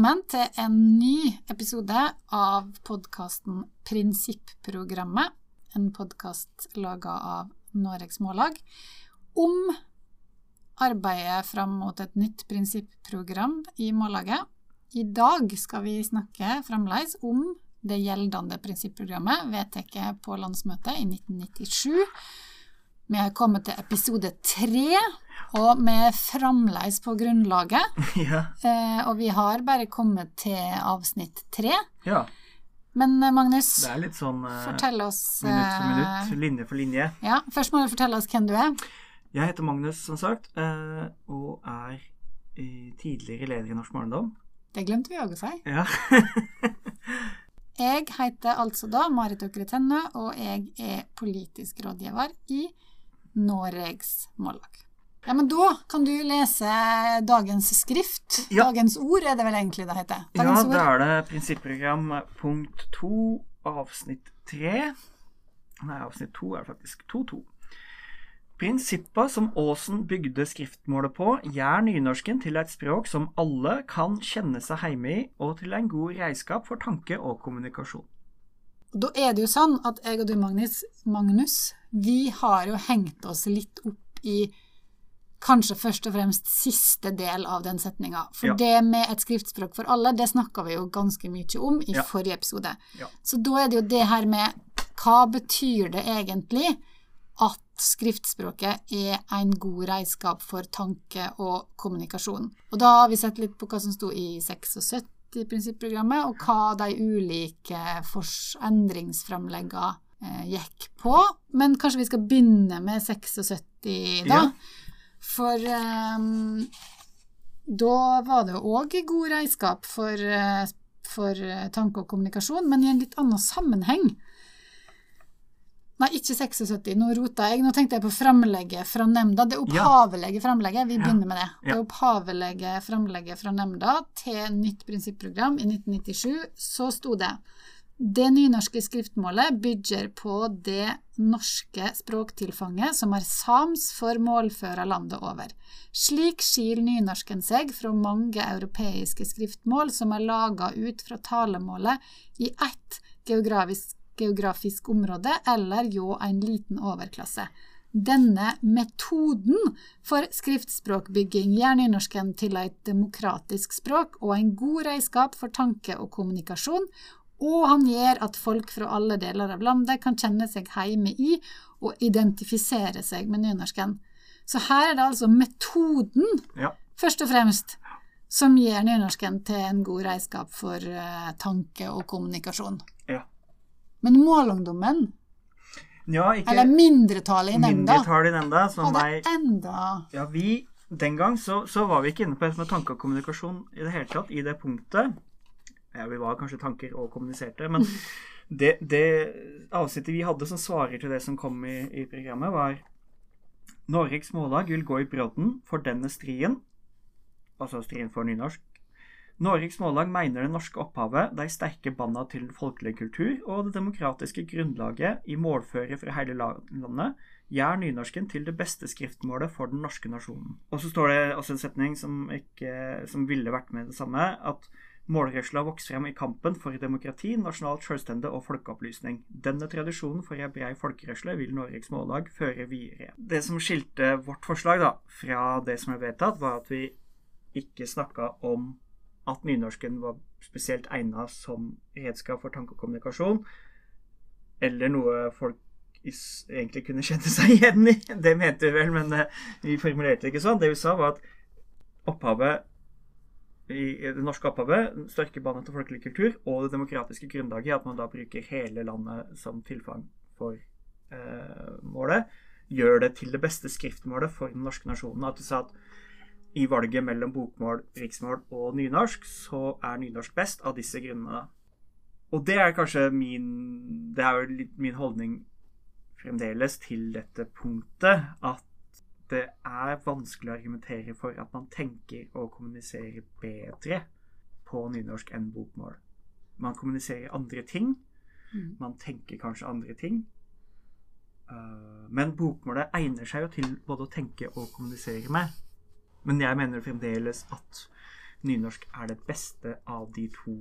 velkommen til en ny episode av podkasten Prinsipprogrammet. En podkast laga av Noregs Mållag om arbeidet fram mot et nytt prinsipprogram i Mållaget. I dag skal vi snakke fremdeles om det gjeldende prinsipprogrammet vedtatt på landsmøtet i 1997. Vi har kommet til episode tre, og vi er fremdeles på grunnlaget. Ja. Eh, og vi har bare kommet til avsnitt tre. ja. Men eh, Magnus, Det er litt sånn eh, fortell oss minutt for minutt, eh, linje for linje. Ja, Først må du fortelle oss hvem du er. Jeg heter Magnus, som sagt, eh, og er eh, tidligere leder i Norsk Morgendom. Det glemte vi òg å si. Ja. Jeg heter altså da Marit Åkre Tennø, og jeg er politisk rådgiver i Noregs Mållag. Ja, men da kan du lese dagens skrift. Ja. Dagens ord er det vel egentlig det heter? ja, da er det prinsipprogram punkt to, avsnitt tre. Nei, avsnitt to er faktisk 2-2. Prinsippa som Aasen bygde skriftmålet på, gjør nynorsken til et språk som alle kan kjenne seg hjemme i, og til en god reiskap for tanke og kommunikasjon. Da er det jo sånn at jeg og du, Magnus, Magnus, vi har jo hengt oss litt opp i kanskje først og fremst siste del av den setninga. For Ja. det med et skriftspråk for alle, det snakka vi jo ganske mye om i Ja. forrige episode. Ja. Så da er det jo det her med hva betyr det egentlig at skriftspråket er en god redskap for tanke og kommunikasjon? Og da har vi sett litt på hva som sto i 76 i prinsipprogrammet, og hva de ulike endringsframleggene eh, gikk på. Men kanskje vi skal begynne med 76, da? Ja. For um, da var det òg god reiskap for, eh, for eh, tanke og kommunikasjon, men i en litt annen sammenheng. Nei, ikke 76, nå rota jeg. Nå tenkte jeg på framlegget fra nemnda. Det opphavelige framlegget. Vi begynner med det. Det opphavelige framlegget fra nemnda til nytt prinsipprogram i 1997, så sto det det nynorske skriftmålet bygger på det norske språktilfanget som er sams for målføra landet over. Slik skiller nynorsken seg fra mange europeiske skriftmål som er laga ut fra talemålet i ett geografisk, geografisk område eller jo en liten overklasse. Denne metoden for skriftspråkbygging gjør nynorsken til et demokratisk språk og en god redskap for tanke og kommunikasjon, og han gjør at folk fra alle deler av landet kan kjenne seg hjemme i og identifisere seg med nynorsken. Så her er det altså metoden, Ja. først og fremst, som gjør nynorsken til en god redskap for uh, tanke og kommunikasjon. Ja. Men målungdommen, Ja, ikke eller mindretallet i nemnda, mindretall i nemnda, som hadde enda Ja, vi Den gang så, så var vi ikke inne på dette med tanke og kommunikasjon i det hele tatt, i det punktet. Ja, vi var kanskje tanker og kommuniserte, men det, det avsnittet vi hadde som svarer til det som kom i, i programmet, var Norges Mållag vil gå i brodden for denne striden, altså striden for nynorsk. Norges Mållag mener det norske opphavet, de sterke banda til den folkelige kultur og det demokratiske grunnlaget i målføret fra hele landet, gjør nynorsken til det beste skriftmålet for den norske nasjonen. Og så står det også en setning som, ikke, som ville vært med i det samme, at målrørsla vokser frem i kampen for demokrati, nasjonalt selvstende og folkeopplysning. Denne tradisjonen for ei brei folkerørsle vil Norges Mållag føre videre. Det som skilte vårt forslag da, fra det som er vedtatt, var at vi ikke snakka om at nynorsken var spesielt egna som redskap for tankekommunikasjon, eller noe folk egentlig kunne kjenne seg igjen i. Det mente vi vel, men eh, vi formulerte det ikke sånn. Det vi sa, var at opphavet i det norske opphavet, sterke bånd til folkelig kultur og det demokratiske grunnlaget, at man da bruker hele landet som tilfang for eh, målet, gjør det til det beste skriftmålet for den norske nasjonen. At du sa at i valget mellom bokmål, riksmål og nynorsk, så er nynorsk best av disse grunnene. Og det er kanskje min Det er jo litt min holdning fremdeles til dette punktet, at det er vanskelig å argumentere for at man tenker og kommuniserer bedre på nynorsk enn bokmål. Man kommuniserer andre ting. Mm. Man tenker kanskje andre ting. Uh, men bokmålet egner seg jo til både å tenke og kommunisere med. Men jeg mener fremdeles at nynorsk er det beste av de to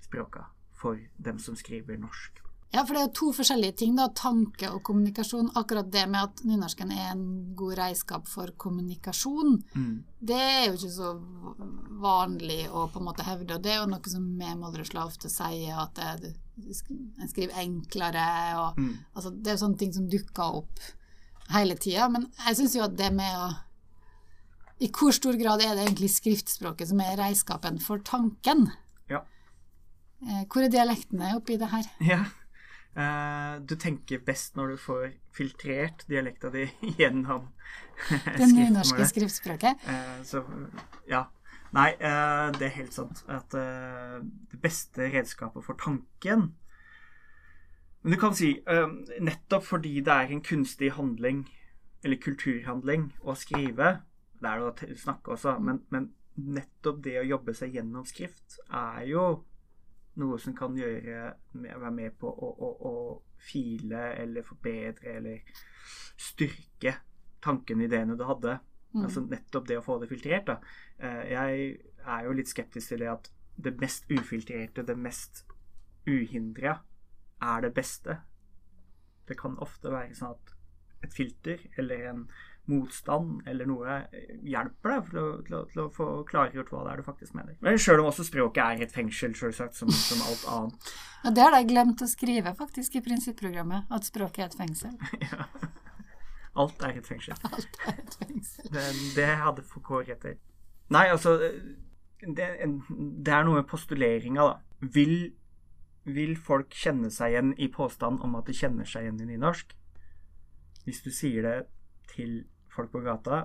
språka for dem som skriver norsk. Ja, for det er jo to forskjellige ting, da. Tanke og kommunikasjon. Akkurat det med at nynorsken er en god redskap for kommunikasjon, Mm. det er jo ikke så vanlig å på en måte hevde. Og det er jo noe som vi Moldresla ofte sier, at det, en skriver enklere og Mm. altså, Det er jo sånne ting som dukker opp hele tida. Men jeg syns jo at det med å I hvor stor grad er det egentlig skriftspråket som er redskapen for tanken? Ja. Eh, Hvor er dialektene oppi det her? Ja. Eh, du tenker best når du får filtrert dialekta di gjennom Det nynorske skriftspråket? Eh, så ja. Nei, eh, det er helt sant at det beste redskapet for tanken Men du kan si nettopp fordi det er en kunstig handling, eller kulturhandling, å skrive Det er det å snakke også, men, men nettopp det å jobbe seg gjennom skrift er jo noe som kan gjøre være med på å, å, å file eller forbedre eller styrke tankene, ideene du hadde. Mm. Altså nettopp det å få det filtrert. da. Eh, Jeg er jo litt skeptisk til det at det mest ufiltrerte, det mest uhindra, er det beste. Det kan ofte være sånn at et filter eller en motstand eller noe hjelper deg til å, til å, til å få klargjort hva det er du faktisk mener. Men sjøl om også språket er et fengsel, selvsagt, som, som alt annet. Ja, det har de glemt å skrive faktisk i prinsipprogrammet, at språket er et fengsel. Ja. Alt er et fengsel. Alt er et fengsel. Det, det hadde Foucault rett i. Nei, altså det, det er noe med postuleringa, da. Vil, vil folk kjenne seg igjen i påstanden om at de kjenner seg igjen i nynorsk? Hvis du sier det til folk på gata,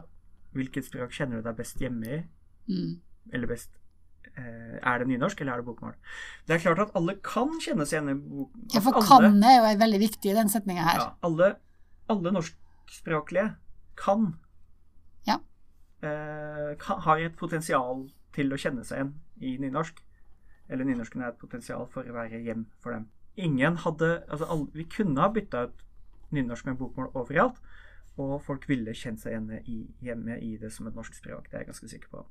hvilket språk kjenner du deg best hjemme i? Mm. Eller best eh, Er det nynorsk, eller er det bokmål? Det er klart at alle kan kjenne seg igjen i bokmål. Ja, for alle- kan er jo veldig viktig i den setninga her. ja, alle, alle norskspråklige kan, Ja. eh, kan har et potensial til å kjenne seg igjen i nynorsk. Eller nynorsken er et potensial for å være hjem for dem. Ingen hadde altså alle, Vi kunne ha bytta ut nynorsk med bokmål overalt, og folk ville kjent seg igjen i, hjemme i det som et norsk språk. Det er jeg ganske sikker på.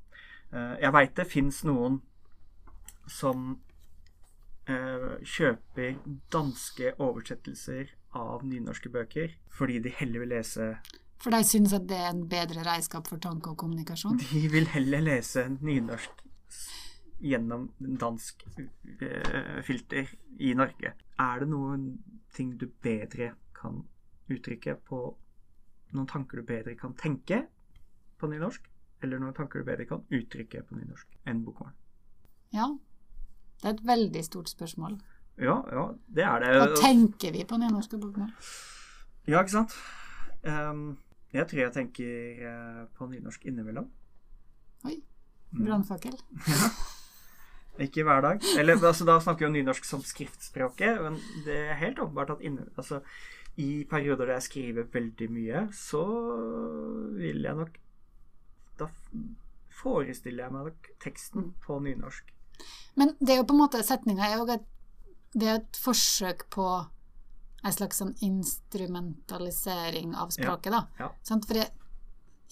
Eh, jeg veit det fins noen som eh, kjøper danske oversettelser av nynorske bøker fordi de heller vil lese For de syns at det er en bedre redskap for tanke og kommunikasjon. De vil heller lese nynorsk gjennom dansk eh, filter i Norge. Er det noen ting du bedre kan uttrykke på Noen tanker du bedre kan tenke på nynorsk? Eller noen tanker du bedre kan uttrykke på nynorsk enn bokmål? Ja. Det er et veldig stort spørsmål. Ja, ja, det er det. Hva tenker vi på nynorsk og bokmål? Ja, ikke sant? Um, jeg tror jeg tenker eh, på nynorsk innimellom. Oi. Brannfakkel. Brannfakkel. Ikke hver dag. Eller altså, Da snakker vi om nynorsk som skriftspråket, men det er helt åpenbart at inne, altså, i perioder der jeg skriver veldig mye, så vil jeg nok Da forestiller jeg meg nok teksten på nynorsk. Men det er jo på en måte setninga er jo et, det er et forsøk på en slags sånn instrumentalisering av språket, da. Ja. Sant? For jeg,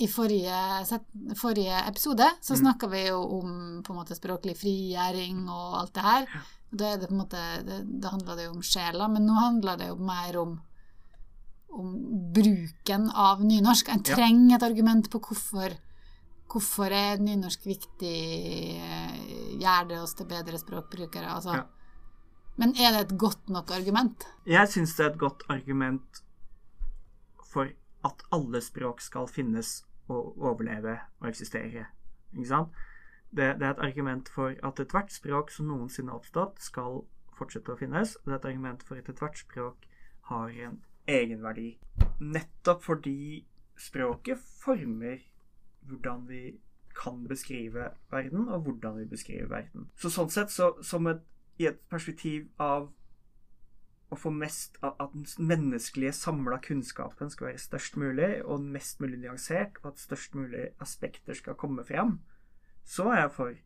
i forrige, set, forrige episode så Mm. snakka vi jo om på en måte språklig frigjøring og alt det her. Ja. Da er det på en måte det, Da handla det jo om sjela, men nå handler det jo mer om om bruken av nynorsk. En trenger et argument på hvorfor Hvorfor er nynorsk viktig? eh, Gjør det oss til bedre språkbrukere? Altså. Ja. Men er det et godt nok argument? Jeg syns det er et godt argument for at alle språk skal finnes og overleve og eksistere. Ikke sant? Det, det er et argument for at ethvert språk som noensinne har oppstått, skal fortsette å finnes. Det er et argument for at ethvert språk har en egenverdi. Nettopp fordi språket former hvordan vi kan beskrive verden, og hvordan vi beskriver verden. Så sånn sett, så, som et, i et perspektiv av å få mest av at den menneskelige samla kunnskapen skal være størst mulig, og mest mulig nyansert, og at størst mulig aspekter skal komme fram, så er jeg for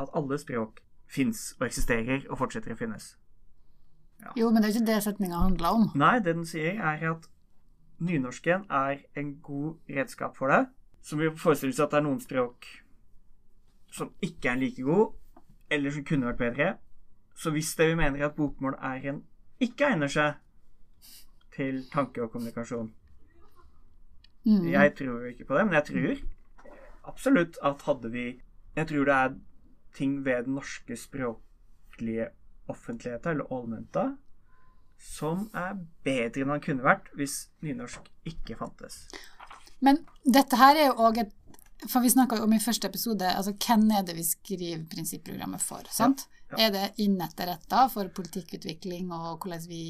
at alle språk fins og eksisterer og fortsetter å finnes. Jo, men det er ikke det setninga handler om. Nei, det den sier, er at nynorsken er en god redskap for det. Så vi forestiller oss at det er noen språk som ikke er like god, eller som kunne vært bedre. Så hvis det vi mener at bokmål er en ikke egner seg til tanke og kommunikasjon Mm. Jeg tror ikke på det, men jeg tror absolutt at hadde vi Jeg tror det er ting ved den norske språklige offentligheten, eller allmenta, som er bedre enn han kunne vært hvis nynorsk ikke fantes. Men dette her er jo òg et For vi snakka om i første episode altså hvem er det vi skriver prinsipprogrammet for? sant? ja. Er det innetterretta for politikkutvikling og hvordan vi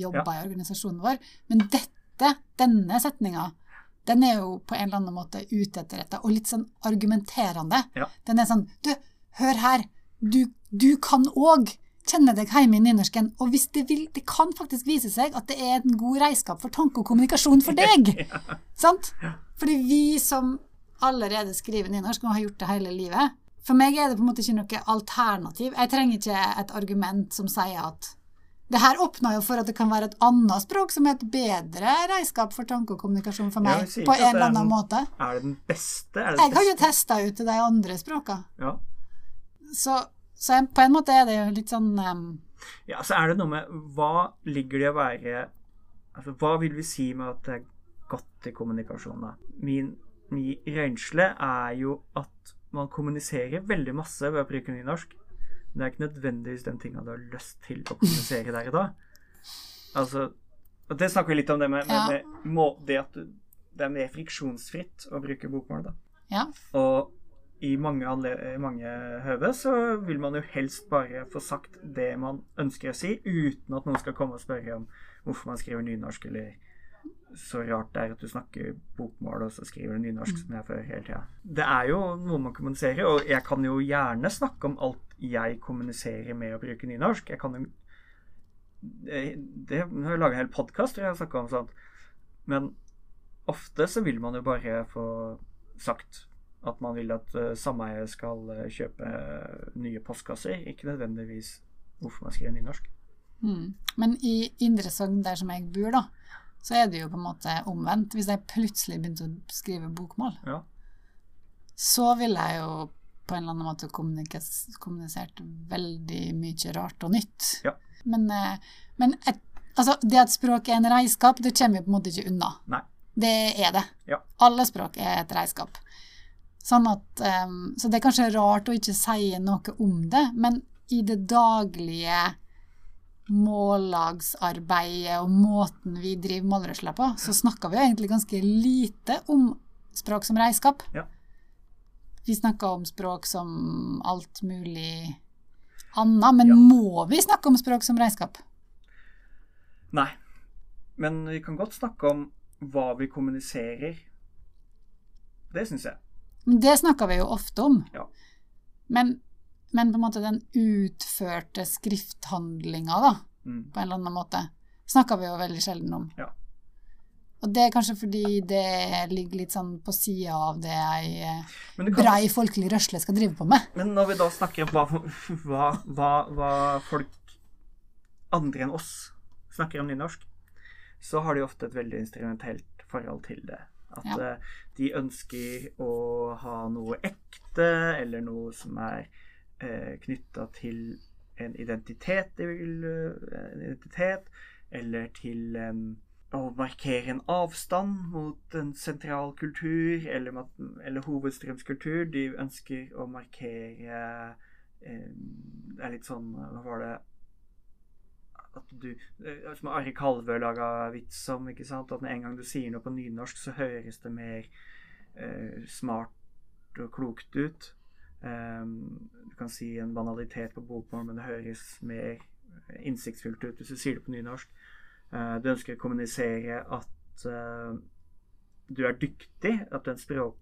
jobber i organisasjonen vår? Men dette, denne setninga, den er jo på en eller annen måte utetterretta og litt sånn argumenterende. Ja. Den er sånn Du, hør her. Du, du kan òg kjenne deg hjemme i nynorsken. Og hvis det vil Det kan faktisk vise seg at det er en god redskap for tanke og kommunikasjon for deg. Sant? Fordi vi som allerede skriver nynorsk og har gjort det hele livet For meg er det på en måte ikke noe alternativ. Jeg trenger ikke et argument som sier at det her åpner jo for at det kan være et annet språk som er et bedre redskap for tanke og kommunikasjon for meg, på en eller er annen en- måte. Er det den beste? Er det Jeg beste? har jo testa ut de andre språka. Ja. Så, så jeg, på en måte er det jo litt sånn um... ja, så er det noe med Hva ligger det i å være Altså, hva vil vi si med at det er godt i kommunikasjon, da? Min, min rensle er jo at man kommuniserer veldig masse ved å bruke nynorsk. Men det er ikke nødvendigvis den tinga du har lyst til å kommunisere der og da. Altså og Det snakker vi litt om, det med, med, med må, det at du, det er mer friksjonsfritt å bruke bokmål. da. Ja. Og i mange, mange høve så vil man jo helst bare få sagt det man ønsker å si, uten at noen skal komme og spørre om hvorfor man skriver nynorsk, eller så rart det er at du snakker bokmål, og så skriver du nynorsk som jeg før hele tida. Det er jo noe man kommuniserer, og jeg kan jo gjerne snakke om alt jeg kommuniserer med å bruke nynorsk. Jeg kan jo det, har jeg laga en hel podkast hvor jeg har snakka om sånt, men ofte så vil man jo bare få sagt at man vil at uh, sameiet skal eh, kjøpe eh, nye postkasser, ikke nødvendigvis hvorfor man skriver nynorsk. mm. Men i Indre Sogn, der som jeg bor, da, så er det jo på en måte omvendt. Hvis jeg plutselig begynte å skrive bokmål, Ja. så ville jeg jo på en eller annen måte kommunisert veldig mye rart og nytt. Ja. Men, men et, altså, det at språk er en reiskap, det kommer vi på en måte ikke unna. Nei. Det er det. Ja. Alle språk er et redskap. Sånn at, um, så det er kanskje rart å ikke si noe om det, men i det daglige mållagsarbeidet og måten vi driver målrørsla på, så snakker vi jo egentlig ganske lite om språk som redskap. Ja. Vi snakker om språk som alt mulig annet, men Ja. må vi snakke om språk som redskap? Nei. Men vi kan godt snakke om hva vi kommuniserer. Det syns jeg. Det snakker vi jo ofte om. Ja. Men, men på en måte den utførte skrifthandlinga, da, Mm. på en eller annen måte, snakker vi jo veldig sjelden om. Ja. Og det er kanskje fordi det ligger litt sånn på sida av det ei kan, brei folkelig rørsle skal drive på med. men når vi da snakker om hva, hva, hva folk andre enn oss snakker om nynorsk, så har de ofte et veldig instrumentelt forhold til det. At Ja. eh, de ønsker å ha noe ekte, eller noe som er eh, knytta til en identitet de vil eh, En identitet, eller til en å markere en avstand mot en sentral kultur eller, eller hovedstrømskultur. De ønsker å markere eh, Det er litt sånn Hva var det at du eh, Som Ari Kalvø laga vits om, ikke sant? At med en gang du sier noe på nynorsk, så høres det mer eh, smart og klokt ut. Um, du kan si en banalitet på bokmål, men det høres mer innsiktsfullt ut hvis du sier det på nynorsk. Uh, du ønsker å kommunisere at uh, du er dyktig, at du er, språk,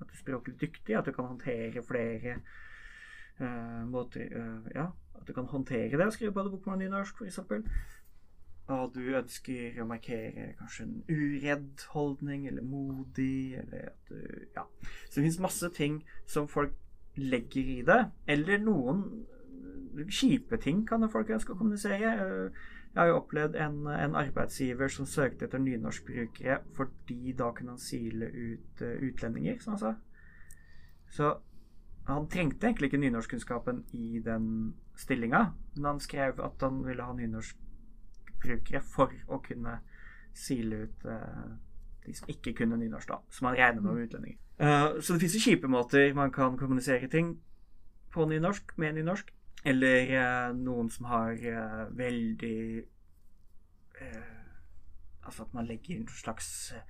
at du er språklig dyktig, at du kan håndtere flere uh, måter eh, Ja, du kan håndtere det å skrive både bokmål og nynorsk, f.eks. Og du ønsker å markere kanskje en uredd holdning, eller modig, eller at du Ja. Så det fins masse ting som folk legger i det. Eller noen kjipe ting kan jo folk ønske å kommunisere. Jeg har jo opplevd en, en arbeidsgiver som søkte etter nynorskbrukere fordi da kunne han sile ut eh, utlendinger, som han sa. Så Han trengte egentlig ikke nynorskkunnskapen i den stillinga, men han skrev at han ville ha nynorskbrukere for å kunne sile ut eh, de som ikke kunne nynorsk, da. Som han regner med var utlendinger. Uh, så det fins jo kjipe måter man kan kommunisere ting på nynorsk, med nynorsk. Eller eh, noen som har eh, veldig eh, Altså at man legger inn en slags eh,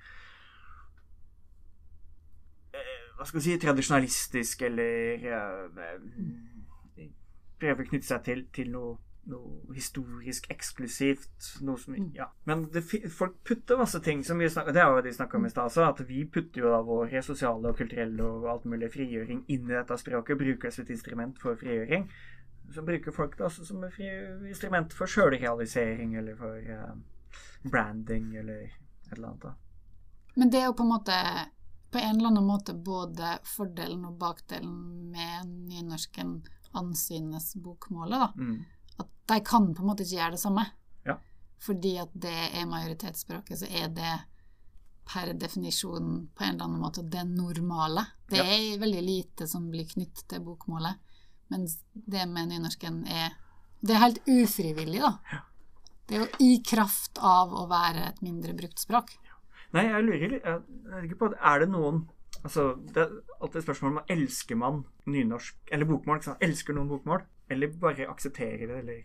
Hva skal vi si Tradisjonalistisk eller eh, Prøver å knytte seg til, til noe, noe historisk eksklusivt. Noe som Ja. Men det, folk putter masse ting som vi snakker Det er jo det de snakka om i stad også, at vi putter jo da vår sosiale og kulturelle og alt mulig frigjøring inn i dette språket. Bruker det som et instrument for frigjøring. Så bruker folk det også som et instrument for sjølrealisering eller for uh, branding eller et eller annet. da. Men det er jo på en måte på en eller annen måte både fordelen og bakdelen med nynorsken ansynes bokmålet, da. Mm. At de kan på en måte ikke gjøre det samme. Ja. Fordi at det er majoritetsspråket, så er det per definisjon på en eller annen måte det normale. Det Ja. er veldig lite som blir knyttet til bokmålet, mens det med nynorsken er Det er helt ufrivillig, da. Det er jo i kraft av å være et mindre brukt språk. Nei, jeg lurer litt på Er det noen Altså, det er alltid et spørsmål om elsker man nynorsk eller bokmål. Ikke sant? Elsker noen bokmål? Eller bare aksepterer det, eller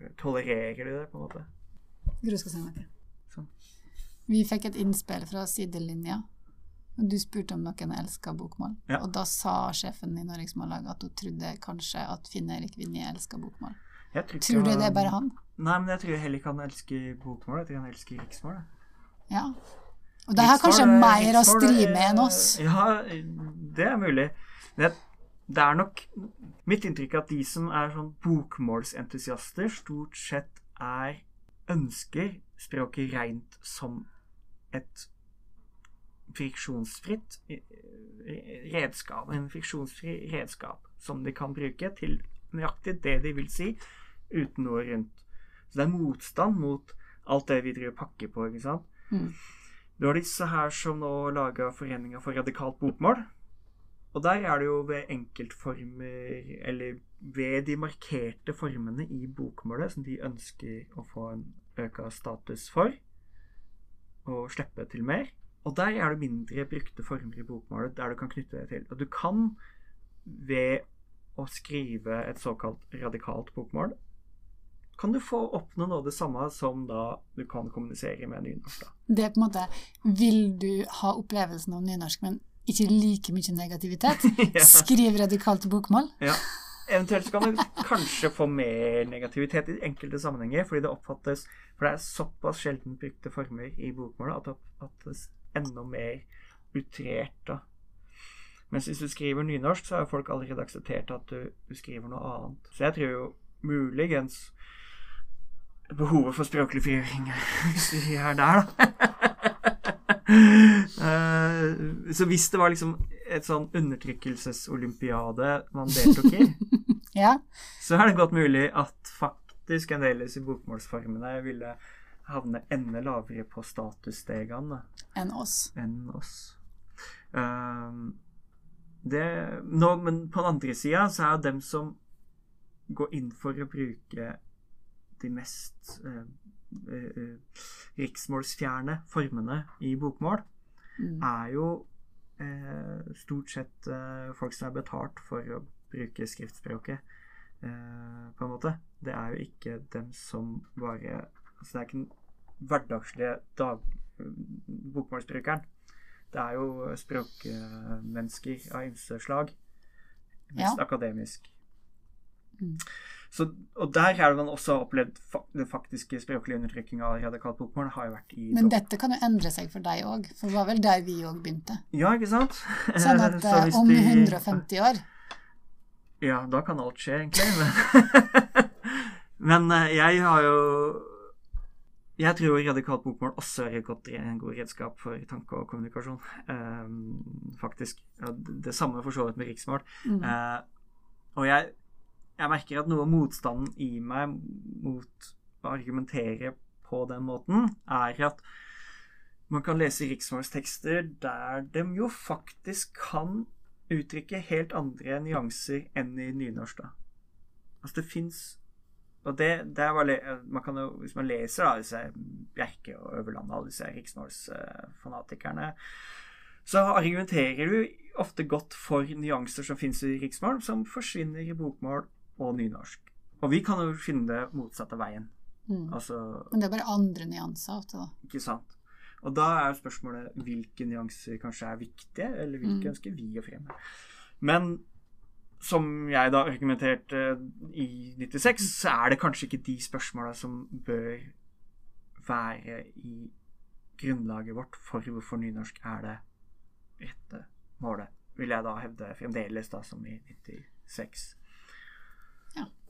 eh, tolererer de det, på en måte? Gro skal si noe. Sånn. Vi fikk et innspill fra sidelinja. og Du spurte om noen elska bokmål. Ja. Og da sa sjefen i Norges Mållag at hun trodde kanskje at Finn-Erik Vinje elska bokmål. Tror, Tror du det er bare han? Nei, men jeg tror heller ikke han elsker bokmål. Jeg tror han elsker riksmål. Ja. Og de har kanskje det, mer å stri med enn oss. Ja, det er mulig. Det, det er nok mitt inntrykk at de som er sånn bokmålsentusiaster, stort sett er ønsker språket rent som et friksjonsfritt redskap, en friksjonsfri redskap som de kan bruke til nøyaktig det de vil si, uten noe rundt. Så det er motstand mot alt det vi driver og pakker på, ikke sant. Mm. Du har disse her som nå laga Foreninga for radikalt bokmål. Og der er det jo ved enkeltformer, eller ved de markerte formene i bokmålet, som de ønsker å få en øka status for, og slippe til mer. Og der er det mindre brukte former i bokmålet der du kan knytte det til. Og du kan ved å skrive et såkalt radikalt bokmål, kan du få oppnå noe av det samme som da du kan kommunisere med nynorsk. da. Det er på en måte Vil du ha opplevelsen av nynorsk, men ikke like mye negativitet? Ja. Skriv radikalt bokmål. Ja. Eventuelt så kan du kanskje få mer negativitet i enkelte sammenhenger, fordi det oppfattes For det er såpass sjelden brukte former i bokmålet at det oppfattes enda mer utrert. da. Mens hvis du skriver nynorsk, så har folk allerede akseptert at du, du skriver noe annet. Så jeg tror jo muligens behovet for språklig frigjøring hvis vi er der, da. uh, så hvis det var liksom et sånn undertrykkelsesolympiade man deltok i, Ja. så er det godt mulig at faktisk en del disse bokmålsformene ville havne enda lavere på statusstegene Enn oss. enn oss. Uh, det, nå, men på den andre sida så er det dem som går inn for å bruke de mest eh, eh, eh, riksmålsfjerne formene i bokmål, Mm. er jo eh, stort sett folk som er betalt for å bruke skriftspråket, eh, på en måte. Det er jo ikke dem som bare Altså det er ikke den hverdagslige dag, bokmålsbrukeren. Det er jo språkmennesker av ymse slag. Mest Ja. akademisk. Mm. Så, og der er det man også har opplevd fa den faktiske språklige undertrykkinga av radikalt bokmål. har jo vært i Men dette kan jo endre seg for deg òg, for det var vel der vi òg begynte. Ja, ikke sant? Sånn at Så eh, om de- 150 år Ja, da kan alt skje, egentlig. Men, men eh, jeg har jo Jeg tror radikalt bokmål også er et godt, en god redskap for tanke og kommunikasjon. um, faktisk. Ja, det det samme for så vidt med riksmål. mm. Uh, og jeg, jeg merker at noe av motstanden i meg mot å argumentere på den måten, er at man kan lese riksmålstekster der de jo faktisk kan uttrykke helt andre nyanser enn i nynorsk, da. Altså, det fins Og det, det man kan jo, Hvis man leser da, disse Bjerke og Øverland og alle disse riksmålsfanatikerne, så argumenterer du ofte godt for nyanser som fins i riksmål, som forsvinner i bokmål og nynorsk. Og vi kan jo finne det motsatte veien. Mm. Altså, Men det er bare andre nyanser ofte, da. ikke sant? Og da er spørsmålet hvilke nyanser kanskje er viktige, eller hvilke Mm. ønsker vi å fremme. Men som jeg da argumenterte i 96, så er det kanskje ikke de spørsmåla som bør være i grunnlaget vårt for hvorfor nynorsk er det rette målet, vil jeg da hevde fremdeles, da, som i 96.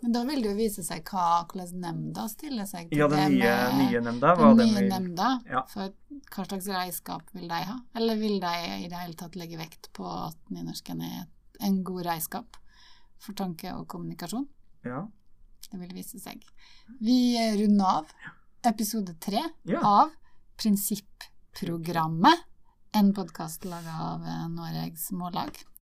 Men da vil det jo vise seg hva, hvordan nemnda stiller seg til Ja, det nye, med nye nemnda, hva den nye nemnda. Ja. For hva slags regnskap vil de ha? Eller vil de i det hele tatt legge vekt på at nynorsken er en god regnskap for tanke og kommunikasjon? Ja. Det vil vise seg. Vi runder av episode tre Ja. av Prinsipprogrammet, en podkast laga av Noregs Mållag.